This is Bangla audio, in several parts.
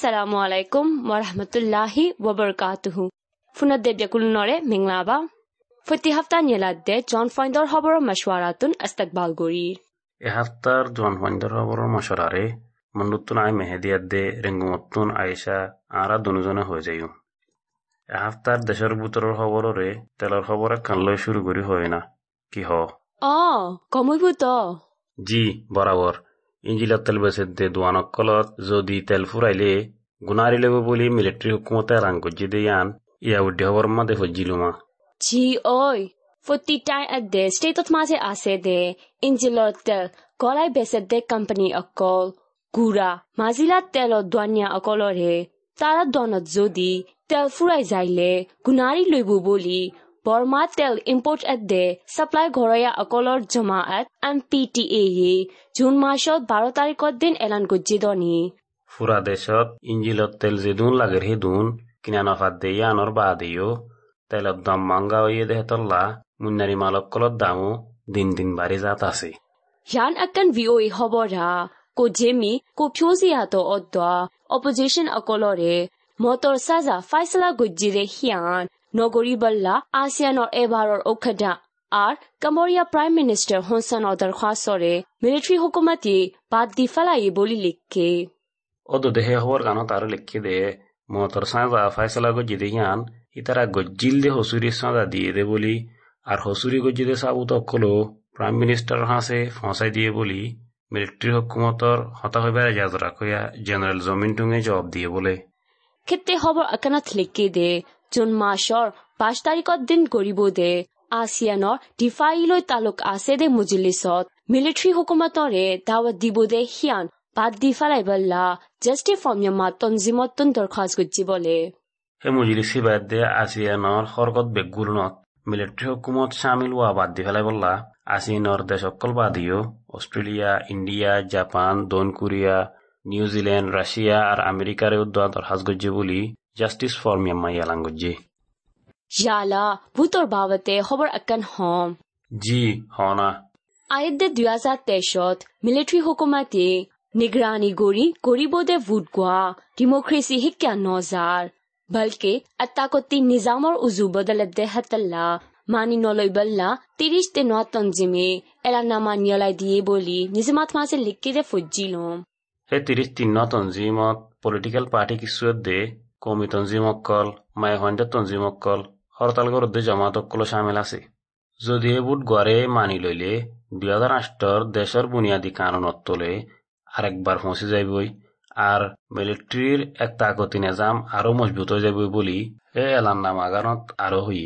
alaikum wa rahmatullahi wa barakatuhu funadde bekulunore minglaba. ফতি হাফতা নিয়েলাদে জন ফাইন্দর খবর মশওয়ারাতুন ইস্তেকবাল গরির এ হাফতার জন ফাইন্দর খবর মশওয়ারে মন্নুতুন আই মেহেদিয়াদে রেঙ্গুমত্তুন আয়েশা আরা দুজনে হয়ে যাইও এ হাফতার দেশের বুতরের খবররে তেলের খবর একখান লই শুরু করি হয় না কি হ অ কমইব তো জি বরাবর ইঞ্জিলত তেল বেচে দোৱানসকলত যদি তেল ফুৰাইলে গুণাৰি ল'ব বুলি মিলিটাৰী হুকুমতে ৰাং গজি দে আন ইয়া উদ্দেশ্য বৰ্মা দে সজিলো জি ঐ ফুটি টাই দে ষ্টেটত মাজে আছে দে ইঞ্জিলত তেল গলাই বেচে দে কোম্পানী অকল। গুড়া মাজিলা তেলত দোৱানিয়া অকলৰে তাৰা দনত যদি তেল ফুৰাই যাইলে গুণাৰি ল'ব বুলি বর্মা তেল ইম্পোর্ট এদে সাপ্লাই ঘরয়া অকলর জমাআত এম পি টি এ জুন মাসত বারো তারিখত দিন এলান গজ্জি দনি। ফুরা দেশত ইঞ্জিলত তেল যেদুন লাগের হেদুন কিনা নফাত দেয়া আনর বা দিও তেলত দাম মাঙ্গা হইয়ে দেহতল্লা মুন্নারি মালকলত দামও দিন দিন বাড়ি যাত আছে। akan VOA hobora ko Jimmy ko Pyosia to odwa opposition akolore motor saza faisala gujire hian নগৰীবল্লা আছিয়ানৰ এবাৰৰ ঔষধা। আৰু কামৰীয়া প্ৰাইম মিনিষ্টাৰ হোনচানৰ দৰখাস্তৰে মিলিটাৰী হুকুমাতি বাদ দি পেলাই বুলি লিখে। অদুদেহে হবৰ গানত আৰু লিখি দে মটৰ চাই বা গজি দে ইয়ান ই দে দিয়ে দে বুলি আৰু হুঁচৰি গজি দে চাবুত সকলো প্ৰাইম মিনিষ্টাৰ দিয়ে বুলি মিলিটাৰী হুকুমতৰ জেনেৰেল জমিন টুঙে জবাব দিয়ে বোলে। খেতে খবৰ একেনাথ লিখি দে জুন মাসর পাঁচ তারিখত দিন গরিব দে। আসিয়ানৰ ডিফাইলৈ তালুক আছে দে মুজলিছত। মিলিটাৰী হুকুমতৰে দাৱত দিব দে সিয়ান। বাদ দি ফেলাই বল্লা। জাষ্টি ফৰ্মিয়ামা তঞ্জিমতন দৰখাস্ত গুজি বলে হে মুজলিসি বাদ দে আসিয়ানর হরকত বেগুলনত মিলিটারি হুকুমত সামিল হওয়া বাদ দি ফেলাই বললা। আসিয়ানর দেশ অকল বাদিও অস্ট্রেলিয়া ইন্ডিয়া জাপান, দক্ষিণ কোরিয়া নিউজিল্যান্ড রাশিয়া আর আমেরিকার উদ্যোগ দরখাস্ত গজ্জে বলি জাষ্টিচ ফৰ মিয়ামা ইয়ালাংগুজি জালা ভূতৰ বাবতে খবৰ আকান হম জি হনা আয়েদে দুই হাজাৰ তেইছত মিলিটাৰী হুকুমাতে নিগৰানী কৰি কৰিব দে ভোট গোৱা ডিমক্ৰেচি শিক্ষা নজাৰ ভালকে আটাকতি নিজামৰ উজু বদলে দে হাতাল্লা মানি নলৈ বল্লা ত্ৰিশ দে নঞ্জিমে এলা নামা নিয়লাই দিয়ে বুলি নিজামাত মাজে লিখি দে ফুজি লম সেই ত্ৰিশ দিন নঞ্জিমত পলিটিকেল পাৰ্টি কিছুৱে দে কমি তঞ্জিমকল মায়াহন্দ তঞ্জিমকল হরতাল গরদ্দে জমাতকল সামিল আছে যদি বুট গড়ে মানি লইলে দুই হাজার আষ্টর দেশের বুনিয়াদী কানুনত তোলে আরেকবার পৌঁছে যাইবই আর মিলিটারির এক তাকতি নিজাম আরও মজবুত হয়ে যাবে বলি এ এলান নামাগানত আরও হই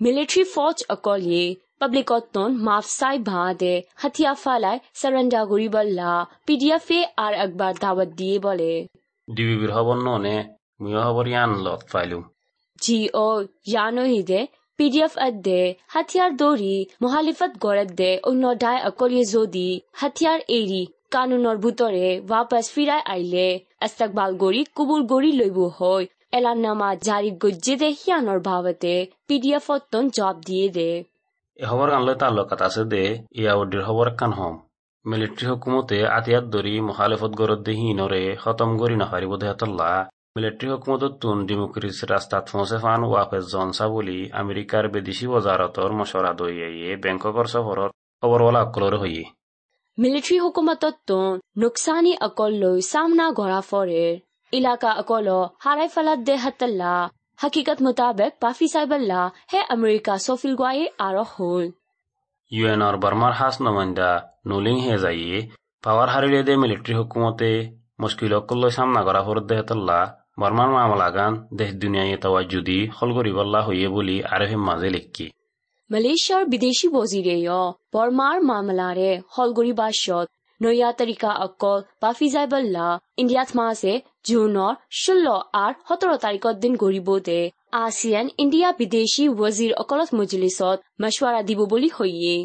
মিলিটাৰী ফৌজ অকলে পাব্লিকতন মাফসাই ভাঁদে হাতিয়া ফালাই সারেন্ডার করি বললা পিডিএফ আর একবার দাওয়াত দিয়ে বলে ডিবিবির খবর ননে মুয় ইয়ান লত পাইলুম জি ও জানো হিদে পিডিএফ আদে হাতিয়ার দৌৰি মহালিফত গড়ত দে অন্য ডাই অকলিয়ে যদি হাতিয়ার এৰি কানুনৰ বুটৰে ৱাপাছ ফিৰাই আহিলে এস্তাকবাল গৰি কুবুল গৰি লইব হৈ এলানামা জাৰি গজ্জে দে সিয়ানৰ ভাৱতে পিডিএফত জবাব দিয়ে দে এ খবর গানলে তাল্লুকাত আছে দে ইয়াউদ্দির খবর কান হম। মিলিটারি হুকুমতে আতিয়াত দরি মুখালিফত গরদ দে হিনরে খতম গরি নাফারিব দেহতল্লা মিলিটারি হুকুমতত তুন ডেমোক্রেসি রাস্তাত ফসে ফান ওয়াফেজ জনসা বলি আমেরিকার বিদেশি বজারতর মশরা দইয়ে ব্যাংককর সফরর খবরওয়ালা অকলরে হইয়ে মিলিটাৰী হুকুমতত নোকচানী অকল লৈ চামনা গৰা ফৰে। ইলাকা অকল হাৰাই ফেলাত দে হাতল্লা। হাকিকত মোতাবেক পাফি চাইবল্লা হে আমেৰিকা চফিল গুৱাই আৰু হ'ল ইউএনর বর্মার হাস নমাইন্দা নুলিং হে যাইয়ে পাওয়ার হারিলে দে মিলিটারি হুকুমতে মুশকিল অকল্লই সামনা করা ফরত দেহতল্লা বর্মার মামলা গান দেশ দুনিয়ায় তাওয়া যদি হলগরি বল্লা হইয়ে বলি আরহে মাঝে লিখকি মালয়েছিয়াৰ বিদেশি বজিৰেয় বৰ্মাৰ মামলাৰে হলগুৰি বাছত নয়া তাৰিকা অকল পাফি যাইবল্লা ইণ্ডিয়াত জুনৰ ষোল্ল আৰু সোতৰ তাৰিখৰ দিন goribo দে। আছিয়ান ইণ্ডিয়া বিদেশি ৱজিৰ okolot মজলিছত মাছৱাৰা দিব বুলি hoye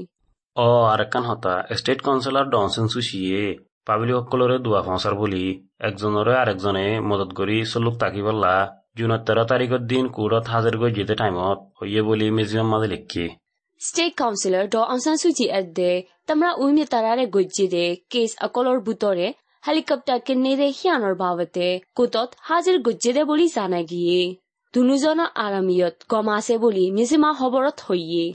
অ আরেকখান হতা ষ্টেট কাউন্সিলর ডনসেন সুশিয়ে পাবলিক দুৱা দোয়া বুলি একজনৰে আৰু একজনে মদত কৰি চলুক তাকি বললা জুনের তেৰ তাৰিখৰ দিন কোৰত হাজির গৈ যেতে টাইমত হৈয়ে বুলি মিউজিয়াম মাজে লিখি। ষ্টেট কাউন্সিলর ড চুচি এট দে তামরা উইমে তারারে গজ্জি দে কেছ অকলৰ বুটৰে হেলিকপ্টারকে নেড়ে হিয়ানোর বাবতে কোতত হাজির দে বলি জানা গিয়ে। দুনুজনৰ কম আছে বুলি মিজিমা খবৰত হৈয়ে।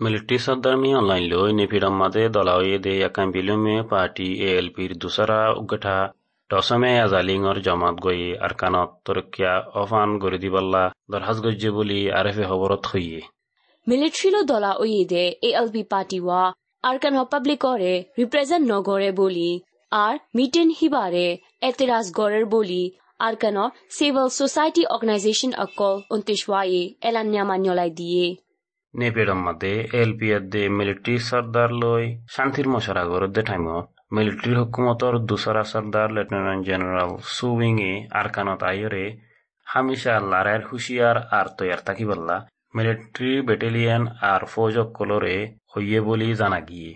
मिलिट्री सरदर्मियों लाइन लो निफिरम मदे दलावे दे यकम बिलुम में पार्टी উগঠা টসমে আজালিং অর अजालिंग গই আর কানত अरकानत অফান গরি गुरुदीबल्ला দরহাজ गज्जे বলি आरफ खबरत হইয়ে মিলিটারি লো দলা ওইদে এএলপি পার্টি ওয়া আরকান হপাবলিক করে রিপ্রেজেন্ট নগরে বলি আর মিটেন হিবারে এতেরাজ গরের বলি আরকানর সিভিল সোসাইটি অর্গানাইজেশন অকল উনতিশওয়ায়ে এলান্যামা নলাই দিয়ে। নেপেরম্মাতে এলপিএদে মিলিটারি সর্দার লই শান্তির মশারা গরদে টাইমত মিলিটারি হুকুমতর দুসরা সর্দার লেফটেন্যান্ট জেনারেল সুইং এ আরকানত আইরে হামিশা লারায়ের হুশিয়ার আর তৈয়ার থাকিবাল্লা, মিলিটারি ব্যাটালিয়ন আর ফৌজ কলরে হইয়ে বলি জানা গিয়ে।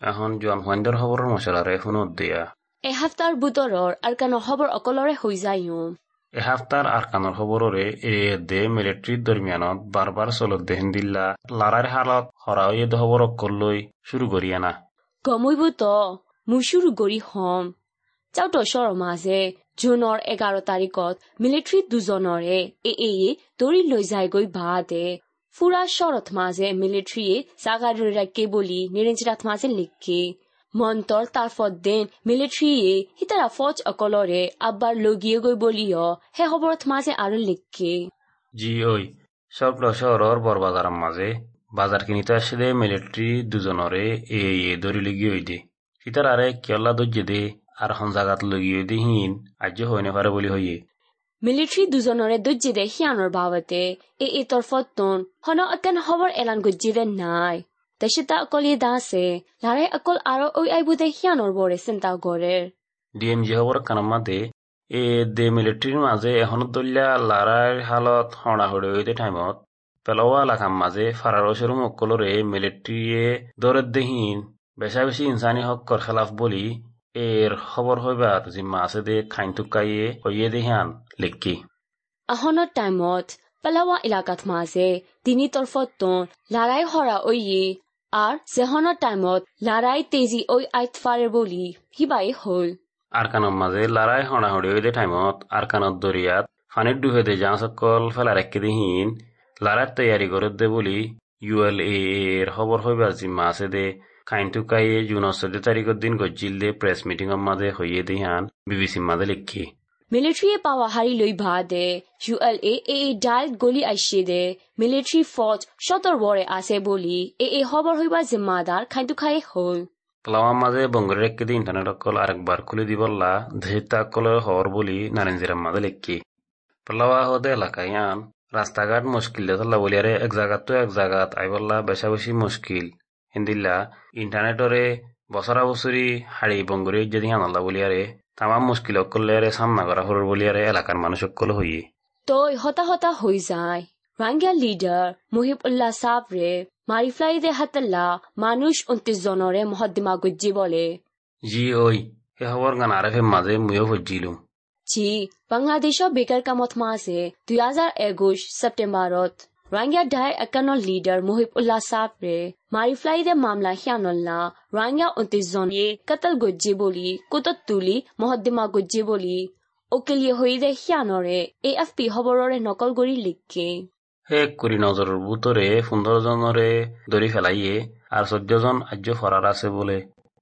এখন জোৱান সন্ধ্যৰ খবৰৰ মচলাৰে ফোনত দিয়া। এসপ্তাহৰ বুটৰৰ আৰকানৰ খবৰ অকলৰে হৈ যায়। এসপ্তাহৰ আৰকানৰ খবৰৰে এ দে মিলিটাৰীৰ দৰমিয়ানত বাৰ বাৰ চলত দেহেন দিল্লা। লাৰাৰ হালত হৰাওয়ে খবৰ অকললৈ শুৰু কৰি আনা। গমইব তো শুৰু কৰি হম। চাউটো চৰৰ মাজে জুনৰ এঘাৰ তাৰিখত মিলিটাৰী দুজনৰে এ এ দৌৰি লৈ যায়গৈ বাদে। ফুৰা মাজে মিলিটাৰীয়ে জাগাৰ ৰাখে বুলি নিৰঞ্জিৰাত মাজে লিখে মন্তৰ তাৰফদ্দেন মিলিটাৰীয়ে সিতাৰা ফৌজ অকলৰে আব্বাৰ লগিয়ে গৈ বলিও সেই খবৰত মাজে আৰু লিখে জি ঐ সবল শহৰৰ বৰবাজাৰৰ মাজে বাজার কিনিতে আসলে মিলিটারি দুজনরে এ এ ধরি লগিয়ে হইদে সিতার আরে কিয়লা দর্জে দে আর হন জাগাত লগিয়ে দে হিন। আজ্য হইনে পারে বলি হইয়ে। মিলিটাৰী দুজনৰে দৰ্জীৰে সিয়ানৰ বাবতে এই তৰফত ফটন হন অতেন হবৰ এলান গুজিৰে নাই। তেচিতা অকলে দাসে লাৰে অকল আৰু ঐ আই বুধে সিয়ানৰ বৰে চিন্তা কৰে। ডিএম জি হবৰ কানমা এ দে মিলিটাৰীৰ মাজে এখন দলীয়া লাৰাৰ হালত হৰা হৰি হৈ টাইমত পেলোৱা লাখাম মাজে ফাৰাৰ ওচৰ মকলৰে মিলিটাৰীয়ে দৰে দেহীন বেচা বেছি ইনচানী হকৰ খেলাফ বুলি এর খবর হইবার জিম্মা আছে দে খাইন তুকাইয়ে হইয়ে দেহান লেখকি আহনৰ টাইমত পেলাৱা এলেকাত মাজে তিনি তৰফতন লাৰাই হৰা ঐয়ে আর জেহনৰ টাইমত লাৰাই তেজি ঐ আইত ফাৰে বুলি সিবাই হল। আরকানের মাঝে লড়াই হড়াহড়ি হইতে টাইমত আরকানত দরিয়াত ফানির ডুহে দে যাঁ সকল ফেলা রেখে দিহীন লড়াইয়ের তৈয়ারি করে দে বলি ইউএল এ এর খবর হইবার জিম্মা আছে দে কাইনটু কাইয়ে জুন চৈধ্য তারিখের দিন গজ্জিল দে প্রেস মিটিংয়ের মাঝে হইয়ে দিহান বিবিসির মাঝে লিখি মিলিটাৰীয়ে পাৱা হাৰি লৈ ভা দে ইউ এল এ এ ডাইৰেক্ট গলি আইছে দে মিলিটাৰী ফৌজ সতৰ বৰে আছে বুলি এ এ খবৰ হইবা জিম্মাদাৰ খাইটো খাই হল প্লাওয়ার মাঝে বঙ্গের রেখে দিয়ে ইন্টারনেট অকল আরেকবার খুলে দিবল্লা দেহিতা অকলের খবর বলি নারেঞ্জিরার মাঝে লিখি প্লাওয়া হদে এলাকায় রাস্তাঘাট মুশকিল দেতল্লা বলিয়ারে এক জায়গাত তো এক জায়গাত আইবল্লা বেশা বেশি মুশকিল হিন্দিল্লা ইন্টারনেটরে বছরা বছরি হাড়ি বঙ্গরি যদি আনাল্লা বলিয়ারে তামাম মুশকিল অকলেরে সামনা করা হরর বলিয়ারে এলাকার মানুষ অকল হইয়ে তই হতা হতা হৈ যায় রাঙ্গিয়া লিডার মুহিব উল্লাহ সাবরে মারিফ্লাই দে হাতল্লা মানুষ উনত্রিশ জনরে মহদ্দিমা গুজ্জি বলে জি ওই হে খবর গান আরেফের মাঝে মুয়ো ফজ্জিলুম জি বাংলাদেশৰ বেকাৰ কামত মাছে দুই হাজাৰ একুশ ရိုင်းကဒိုင်အကနော်လီဒါမိုဟိပူလာဆာဖရမာရီဖလိုက်တဲ့မမလာရှာနော်လာရိုင်းကအွန်တီဇွန်ရဲ့ကတ်တလ်ကိုဂျီဘိုလီကုတ္တတူလီမိုဟဒီမာကိုဂျီဘိုလီအိုကလီဟွေးတဲ့ရှာနော်ရဲ့ AFP ဟော်ဘော်ရော်ရဲ့နကောလ်ဂိုရီလစ်ကေဟဲကူရီနော်ဇော်ဘူတိုရေဖုန်ဒိုဇန်ရေဒိုရီဖလိုက်ရဲ့အာဆော့ဂျိုဇွန်အဂျိုဖရာရာဆေဘိုလေ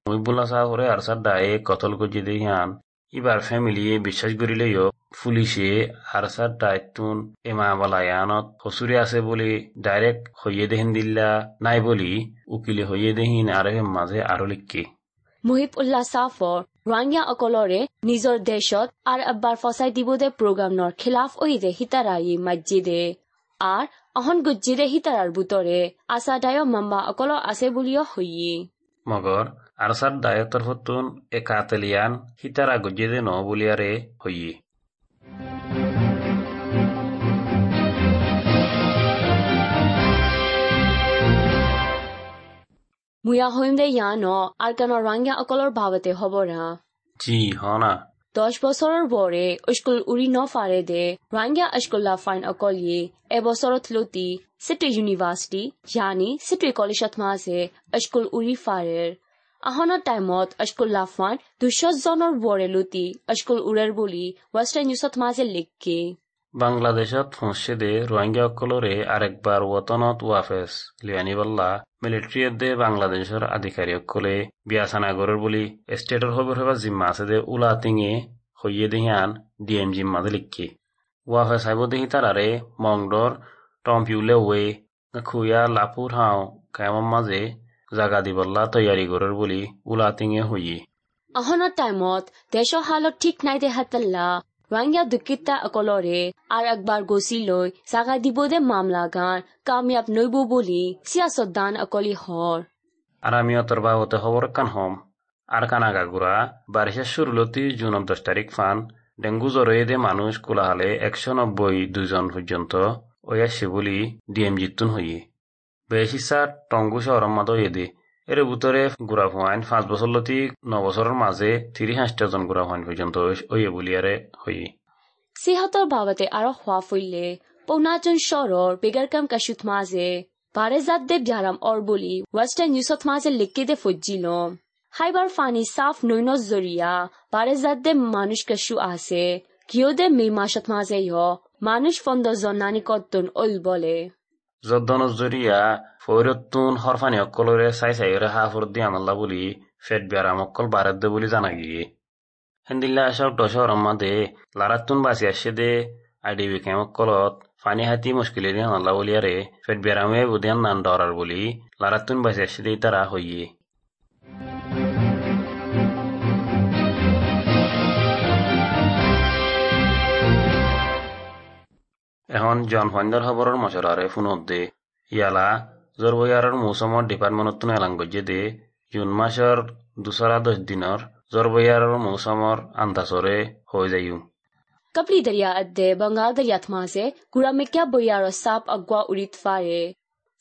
မိုဟိပူလာဆာဖရအာဆတ်ဒါရဲ့ကတ်တလ်ကိုဂျီဒီဟန် ইবাৰ ফেমিলিয়ে বিশ্বাস কৰিলেও পুলিচে আৰ্চাৰ টাইটুন এমাবলায়ানত হচুৰি আছে বুলি ডাইৰেক্ট হৈয়ে দেহিন দিলা নাই বুলি উকিলে হৈয়ে দেহিন আৰু মাজে আৰু মুহিব উল্লাহ চাফৰ ৰঙিয়া অকলৰে নিজৰ দেশত আৰ আব্বাৰ ফচাই দিব দে প্ৰগ্ৰামৰ খিলাফ ঐ দে হিতাৰায়ী মাজি দে অহন গুজি দে বুটৰে আশাদায় মাম্বা অকল আছে বুলিও হৈয়ে মগৰ সার দায়তর হতুন একাতেলিয়ান হিতারা গজ্জেদে ন বলিয়ারে হইয়ে মুয়া হইম দে ইয়া ন আর কেন রাঙ্গিয়া অকলর ভাবতে হবরা জি হনা দশ বছৰৰ বৰে স্কুল উৰি নফাৰে দে ৰোহিংগা স্কুল ফাইন অকল ইয়ে এবছৰত লতি চিটি ইউনিভাৰ্চিটি জানি চিটি কলেজত মাছে স্কুল উৰি ফাৰেৰ আহনৰ টাইমত স্কুল লাফান দুশ জনৰ বৰে লতি স্কুল উৰেৰ বুলি ৱেষ্টাৰ্ণ নিউজত মাজে লিখকে বাংলাদেশত ফংসেদে রোহিঙ্গাসকলরে আরেকবার ওতনত ওয়াফেস লিয়ানিবাল্লা মিলিটারিয়েদে বাংলাদেশের আধিকারিকসকলে বিয়াসানাগরের বলি স্টেটর খবর হবার জিম্মা আছে দে উলা তিঙে হইয়ে দেহিয়ান ডিএম জিম্মাদে লিখি ওয়াফেস আইব দেহি তারারে মংডর টম্পিউলে ওয়ে খুয়া লাপুর হাও কায়মর মাঝে জাগা দিবল্লা তৈয়ারি গরের বলি উলা তিঙে হইয়ে। আহনৰ টাইমত দেশৰ হালত ঠিক নাই দে হাতল্লা ৰোহিংগা দুকিতা অকলৰে আৰু একবাৰ গচি লৈ জাগা দিব দে মামলা গান কামিয়াব নৈব বুলি দান অকলি হৰ। আর আমি অতর বাবতে খবর কান হম। আর কানাগা গুড়া বারিশের শুরুলতি জুন দশ তারিখ ফান ডেঙ্গু জ্বরে দে মানুষ কোলাহালে একশো নব্বই দুজন পর্যন্ত আসছে বলি ডিএম জিতুন হইয়ে। বেশিসা টঙ্গু শহর মাদ এর ভিতরে গুড়া ফুয়াইন পাঁচ বছর লতি ন বছরের মাঝে তিরিশ হাঁসটা জন গুড়া ফুয়াইন পর্যন্ত ওইয়ে বলি আরে হইয়ে সিহঁতৰ বাবতে আৰু হোৱা ফুইলে, পৌনাজন চহৰৰ কাম কাশুত মাজে, বাৰে জাত দে ব্যাৰাম অৰ বুলি ৱেষ্টাৰ্ণ নিউজত মাজে লিখি দে ফজিলম হাইবাৰ ফানি সাফ নৈন জৰিয়া, বাৰে জাত দে মানুষ কাশু আছে কিয় দে মে মাসত হ মানুষ ফন্দ জনানি কতন অল বলে। যদ্দনত জরিয়া ফৈরতুন হরফানি অক্কলরে চাই চাইরে হাফর দি আনাল্লা বলি ফেট বিয়ারাম অক্কল বারেদ দে বলি জানা গিয়ে হেন্দিল্লা আসার দশর মাদে লারাতুন বাসি আসে দে আইডিবি কেম অক্কলত ফানি হাতি মুশকিলের আনাল্লা বলিয়ারে ফেট বিয়ারামে বুদিয়ান নান ডরার বলি লারাতুন বাসি আসে দে তারা হইয়ে এখন জনসংখ্যাৰ খবৰৰ মচৰাৰে ফোনত দে ইয়ালা জৰবয়াৰৰ মৌচুমৰ ডিপাৰ্টমেণ্টত এলাং গজ্জে দে জুন মাসৰ দুচৰা দহ দিনৰ জৰবয়াৰৰ মৌচুমৰ আন্দাজৰে হৈ যায়ো कपली दरिया अद्दे बंगाल दरिया मासे गुड़ा में क्या बोयारो साप अगवा उड़ित फारे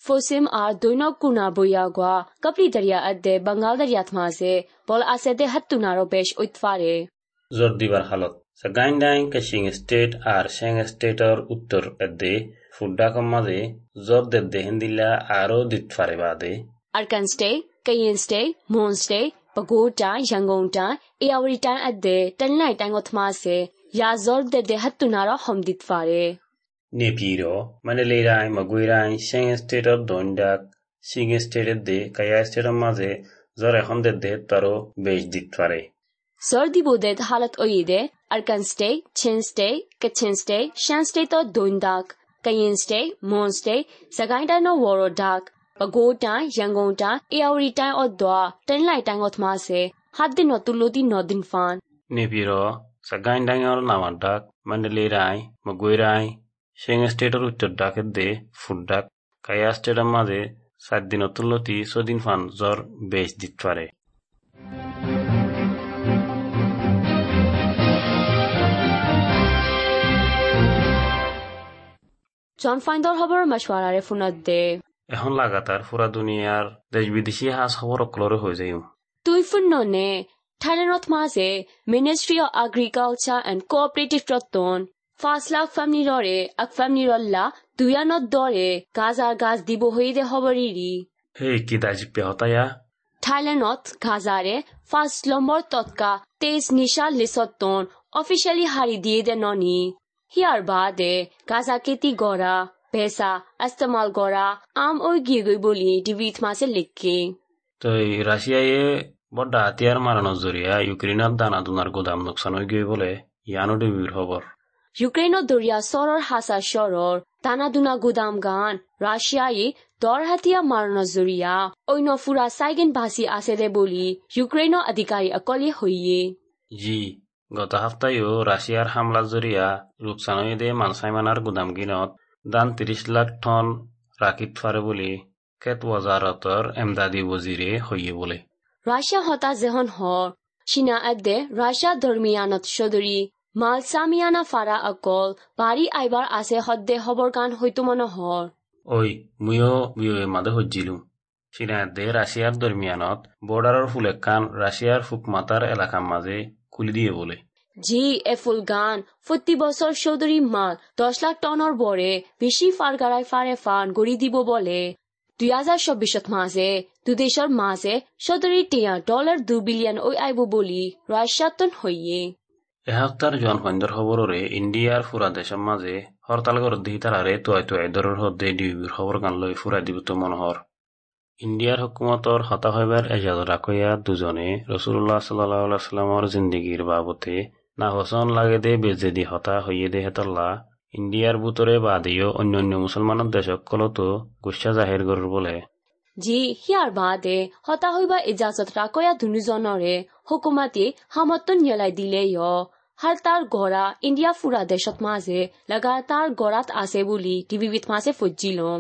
फोसिम आर दोनों कुना बोया गुआ कपली दरिया अद्दे बंगाल दरिया मासे बोल आसे दे हत्तु नारो बेश उत फारे জোর দিবার হালত সাগাইন্ডাইং কাশিং স্টেট আর শেং স্টেটর উত্তর এদ্দে ফুড্ডাকম মাঝে জোর দেদ্দে হিন্দিল্লা আরও দিত ফারে বাদে Arkan Stay, Kayin Stay, Moon Stay, Pagoda, Yangon Ta, Eawari Ta Adde, Tanlai Tangot Mase, Ya Zor de de Hattunara Homdit Fare. নেপিরো মানে লেরাই মগুইরাই শেং স্টেটর দৈন্ডাক সিং স্টেটের দে কায়া স্টেটের মাঝে জ্বর এখন দেদ্দে তারও বেশ দিত পারে Zor di Bodet Halat Oide, Arkan Stay, Chin Stay, Kachin Stay, Shan Stay to Doindak, Kayin Stay, Moon Stay, Sagainda no Woro Dak, Pagoda, Yangon Ta, Eawari Ta Odwa, Tanlai Tangot Mase, Haddin Otulodi Nodin Fan. নেপিরো সাগাইন্ডাইঙর নামার ডাক মানে লেরাই মগুইরাই শেং স্টেটের উত্তর ডাকের দে ফুড ডাক কায়া স্টেটের মাঝে সাত দিন তুলতি ছদিন ফান জ্বর বেশ দিত পারে জন ফাইন্দর হবার মাসওয়ারে ফোনাত দে। এখন লাগাতার পুরা দুনিয়ার দেশ বিদেশি হাস খবর অকলরে হয়ে যায়। তুই ফোন নে থাইল্যান্ড মাসে ministry of agriculture and cooperative Rattan ফাসলা ফ্যামিলি রে আক ফ্যামিলি রল্লা দুয়ানত দরে গাজা আর গাছ দিব হই দে হবরি রি হে কি দাজ পেহতায়া থাইল্যান্ড গাজারে ফাস্ট নম্বর তৎকা তেইশ নিশা লিসত্তন অফিসিয়ালি হারি দিয়ে দে নি Here Bade, Gaza Keti Gora, Pesa, Astamal Gora, Am Oi Gigui Boli, Divit Mase Likki. তো এই রাশিয়ায় বড় হাতিয়ার মারানোর জরিয়া ইউক্রেনের দানা দুনার গোদাম নোকসান হয়ে গিয়ে বলে ইয়ানো ডিবির খবর ইউক্রেনৰ দৰিয়া চৰৰ হাছা চৰৰ দানা দুনা গুদাম গান ৰাছিয়াই দৰ হাতিয়া মাৰণৰ জৰিয়া অন্য ফুৰা চাইগেন ভাচি আছে দে বুলি ইউক্ৰেইনৰ অধিকাৰী অকলে হৈয়ে জি গত সপ্তাহেও ৰাছিয়াৰ হামলাত জৰিয়া ৰূপচানৈদে মানচাইমানাৰ গুদামগিনত দান ত্ৰিশ লাখ টন ৰাখি থাৰে বুলি কেট ৱজাৰতৰ এমদাদী বজিৰে হৈয়ে বোলে ৰাছিয়া হতা জেহন হৰ চীনা আদে ৰাছিয়া ধৰ্মীয়ানত চৌধুৰী মালছামিয়ানা ফাৰা অকল পাৰি আইবাৰ আছে সদ্যে হবৰ কাণ হয়তো মন হৰ। ঐ ময়ো বিয়ে মাদে সজিলো চীনা আদে ৰাছিয়াৰ ধৰ্মীয়ানত বৰ্ডাৰৰ ফুলেকান ৰাছিয়াৰ ফুকমাতাৰ এলেকাৰ মাজে খুলি দিয়ে বলে। জি এফুল গান। প্রতি বছর চৌধুরী মাল দশ লাখ টনৰ বৰে বেছি ফাৰ গাৰাই ফাৰে ফান গঢ়ি দিব বলে। দুই হাজাৰ চৌবিশত মাঝে দুদেশৰ মাঝে চৌধুরী টিয়া ডলার দু বিলিয়ন ওই আইব বলি রাশিয়াতন হইয়ে এসপ্তাহর জনসংখ্যার খবররে ইন্ডিয়ার ফুরা দেশের মাঝে হরতাল করে দিই তারারে তুয়াই তুয়াই দরের হদ্দে ডিবির খবর গান লই ফুরাই দিব তো মনোহর ইন্ডিয়ার হকুমতর হতা হইবার এজাজ রাখইয়া দুজনে রসুল্লাহ সাল্লাহ সাল্লামর জিন্দিগির বাবতে না হসন লাগে দে বেজেদি হতা হইয়ে দে হেতল্লা। ইন্ডিয়ার বুতরে বাদেও অন্যান্য মুসলমানের দেশসকলতো গুচ্ছা জাহির গরুর বলে। জি হিয়ার বাদে হতা হইবা ইজাজত রাখয়া দুজনরে হুকুমাতি হামতন নিয়ালাই দিলে হালতার গড়া ইন্ডিয়া ফুরা দেশত মাঝে লাগাতার গড়াত আছে বুলি টিভিবিত মাঝে ফজিলম।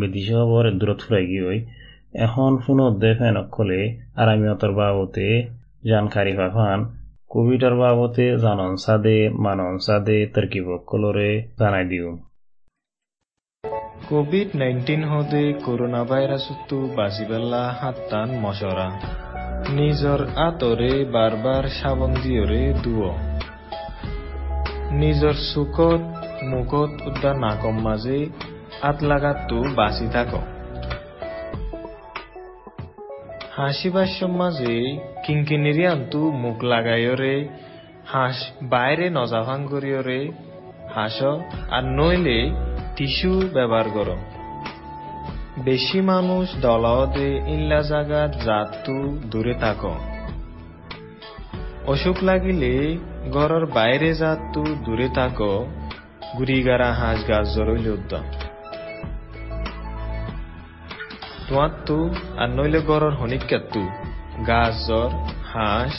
বিদেশি খবর দূরত ফুরাই গিয়ে এখন ফোনত ফেন অকলে আরামিয়তর বাবতে জানকারি পাফান কোভিডর বাবতে জানন সাদে মানন সাদে তরকিব কলরে জানাই দিও। কোভিড নাইন্টিন হদে করোনা ভাইরাসতো বাঁচিবেলা হাত্তান মশরা নিজর আতরে বারবার সাবন দিয়রে দুয় নিজর চুকত, মুখত উদ্যান নাকম মাঝে আত লাগাতো বাঁচি থাক। হাসিবার মাঝে কিঙ্কিনিরি আন্তু মুখ লাগাইরে হাঁস বাইরে নজাভাং করিয়রে হাঁস আর নইলে টিস্যু ব্যবহার কর বেশি মানুষ দলাওদে ইল্লা জাগাত জাতু দূরে থাক। অসুখ লাগিলে ঘরের বাইরে জাতু দূরে থাক। গুড়িগারা হাঁস গাছ জরইলে উদ্যম তোয়াত্তু, আর নইলে গড়র হনিকাত্তু গাছ, জ্বর, হাঁস,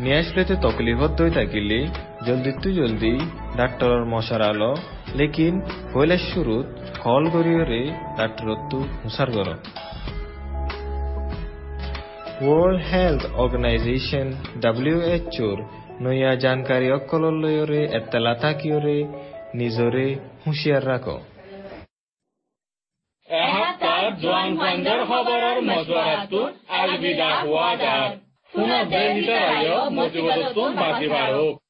নিয়ে আসলেতে তকলিফত দই থাকিলে। জলদি তু জলদি ডাক্তরর মশার আলো। লেকিন পয়লা শুরুত কল গরিয়রে ডাক্তরত্তু হুসার গর। ওয়ার্ল্ড হেলথ অর্গানাইজেশন ডাব্লিউএচওর নয়া জানকারী অকলর লয়রে এত্তালা থাকিয়রে, নিজরে হুঁশিয়ার রাখো। জোৱানখণ্ডৰ খবৰৰ মজুৱাৰাটোত আলবিদা হোৱা যাৰ পুনৰ দেহ ভিতৰত মজিবতটো বাজি বাঢ়ক